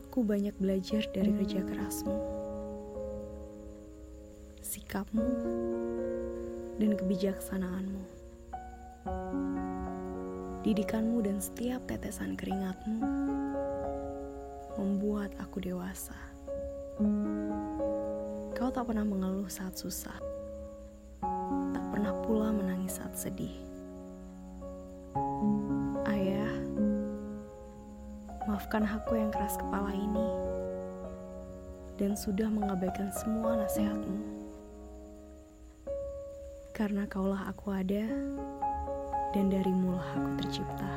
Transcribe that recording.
Aku banyak belajar dari kerja kerasmu, sikapmu, dan kebijaksanaanmu. Didikanmu dan setiap tetesan keringatmu membuat aku dewasa. Kau tak pernah mengeluh saat susah, tak pernah pula menangis saat sedih. Maafkan aku yang keras kepala ini dan sudah mengabaikan semua nasihatmu. Karena kaulah aku ada dan darimulah aku tercipta.